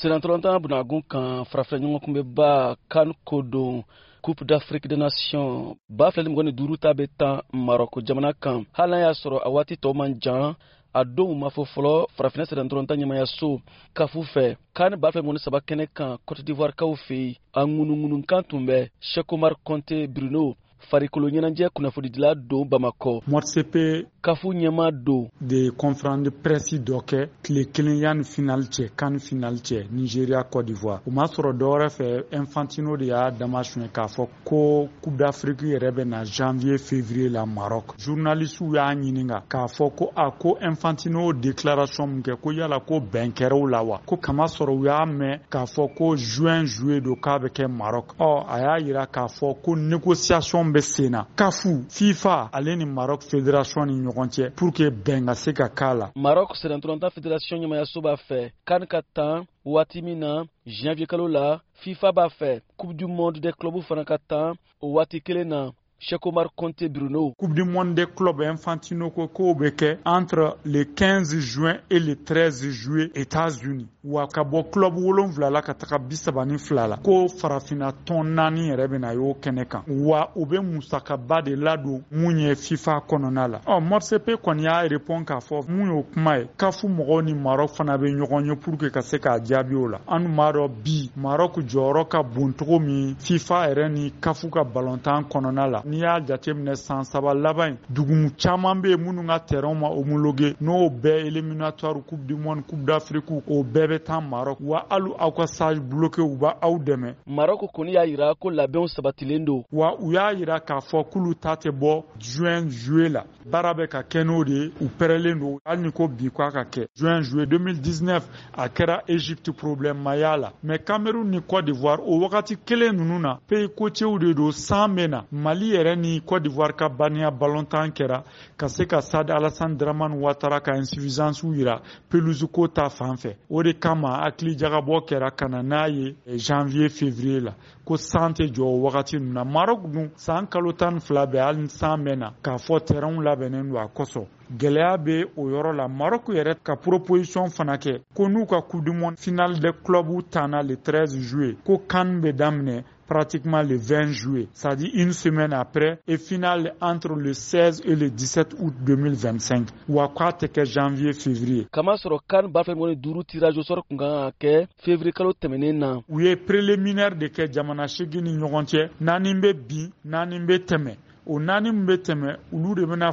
sirantɔlɔntanya bunagun kan farafin ɲɔgɔnkunbɛba kan ko don coupe d'afrique des nations ba fila ni mɔgɔ ni duuru ta bɛ tan marɔko jamana kan hali n'a y'a sɔrɔ a waati tɔ man jan a donw ma fɔ fɔlɔ farafinna sɛdɛntɔrɔnta ɲɛmayaso kafu fɛ kan ba fɛ mɔni saba kɛnɛ kan cote d'ivoirekaw fɛ yen a ŋunuŋununkan tun bɛ sɛkomari kɔnte bruno farikolo ɲɛnajɛ kunnafonidila don bamakɔ mɔrisepe kafu ɲɛma don de kɔnferandi prɛsi dɔ kɛ tile kelen ya ni finali cɛ kan finali cɛ nigeria cote d'ivoire o m'a sɔrɔ dɔwɛrɛ fɛ infantino de y'a dama suɲɛ k'a fɔ ko coupe d'afriki yɛrɛ bɛ na janvier février la maroc journalistes y'a ɲininka k'a fɔ ko a ko infantino déclaration min kɛ ko yala ko bɛn kɛrɛw la wa ko kama sɔrɔ u y'a mɛn k'a fɔ ko juin juillet don k'a bɛ kɛ maroc ɔ a y'a yira k'a fɔ ko négociation bɛ sen na kafu fifa ale ni maroc fédération ni ɲɔgɔn cɛ pour que bɛn ka se ka k'a la maroc sɛnɛntɔlɔnta fédération ɲɛmayaso b'a fɛ kan ka tan waati min na janvier kalo la fifa b'a fɛ coupe du monde des clubs fana ka tan o waati kelen na Sekomar Conte Bruno. Coupe du monde des clubs Infantino ko k'o bɛ kɛ entre le 15 juin et le 13 juillet États-Unis wa ka bɔ club wolonwula la ka taga bi saba ni fila la ko farafinna tɔn naani yɛrɛ bɛ na y'o kɛnɛ kan wa u bɛ musakaba de ladon mun ye FIFA kɔnɔna la ɔ Motsepe kɔni y'a repond k'a fɔ mun y'o kuma ye kafu mɔgɔw ni Maroc fana bɛ ɲɔgɔn ye pour que ka se k'a jaabi o la an dun b'a dɔn bi Marɔku jɔyɔrɔ ka bon cogo min FIFA yɛrɛ ni kafu ka balontan kɔnɔna la n'i y'a jateminɛ san saba laban in dugumu caman bɛ yen minnu ka terrainw ma homologuer n'o bɛɛ éliminatoire coupe du monde coupe d'Afrique o bɛɛ bɛ taa Maroc wa hali aw ka sage bloqué u b'a aw dɛmɛ Maroc kɔni y'a jira ko labɛnw sabatilen don wa u y'a jira k'a fɔ k'olu ta tɛ bɔ juin juillet la baara bɛ ka kɛ n'o de ye u pɛrɛlen don hali ni ko bi k'a ka kɛ juin juillet 2019 a kɛra egypte problɛmaya la mɛ cameroun ni cote d'ivoire o wagati kelen ninnu na peyi kocew de don san bɛ na mali yɛrɛ ni cote d'ivoire ka baniya balontan kɛra ka se ka sad alasan draman watara ka insuffisansiw yira peluzuko ta fan fɛ o de kama hakili jagabɔ kɛra ka na n'a ye janvier fevrier la ko san tɛ jɔ wagati ninnu na marɔk dun san kalo tan ni fila bɛɛ hali ni san bɛ na k'a fɔ tɛrɛnw labɛnnen don a kosɔn gɛlɛya bɛ o yɔrɔ la marɔk yɛrɛ ka proposition fana kɛ ko n'u ka coupe du monde finale de clubs tanna le 13 juillet ko kan bɛ daminɛ pratiquement le 20 juillet, c'est-à-dire une semaine après, et finale entre le 16 et le 17 août 2025. Wa k'a tɛ kɛ janvier février. Kama sɔrɔ kan ba fɛ mɔni duuru tirage au sort kun kan ka kɛ fevrier kalo tɛmɛnen na u ye preliminaire de kɛ jamana segi ni ɲɔgɔn cɛ naani bɛ bin naani bɛ tɛmɛ o naani min bɛ tɛmɛ olu de bɛna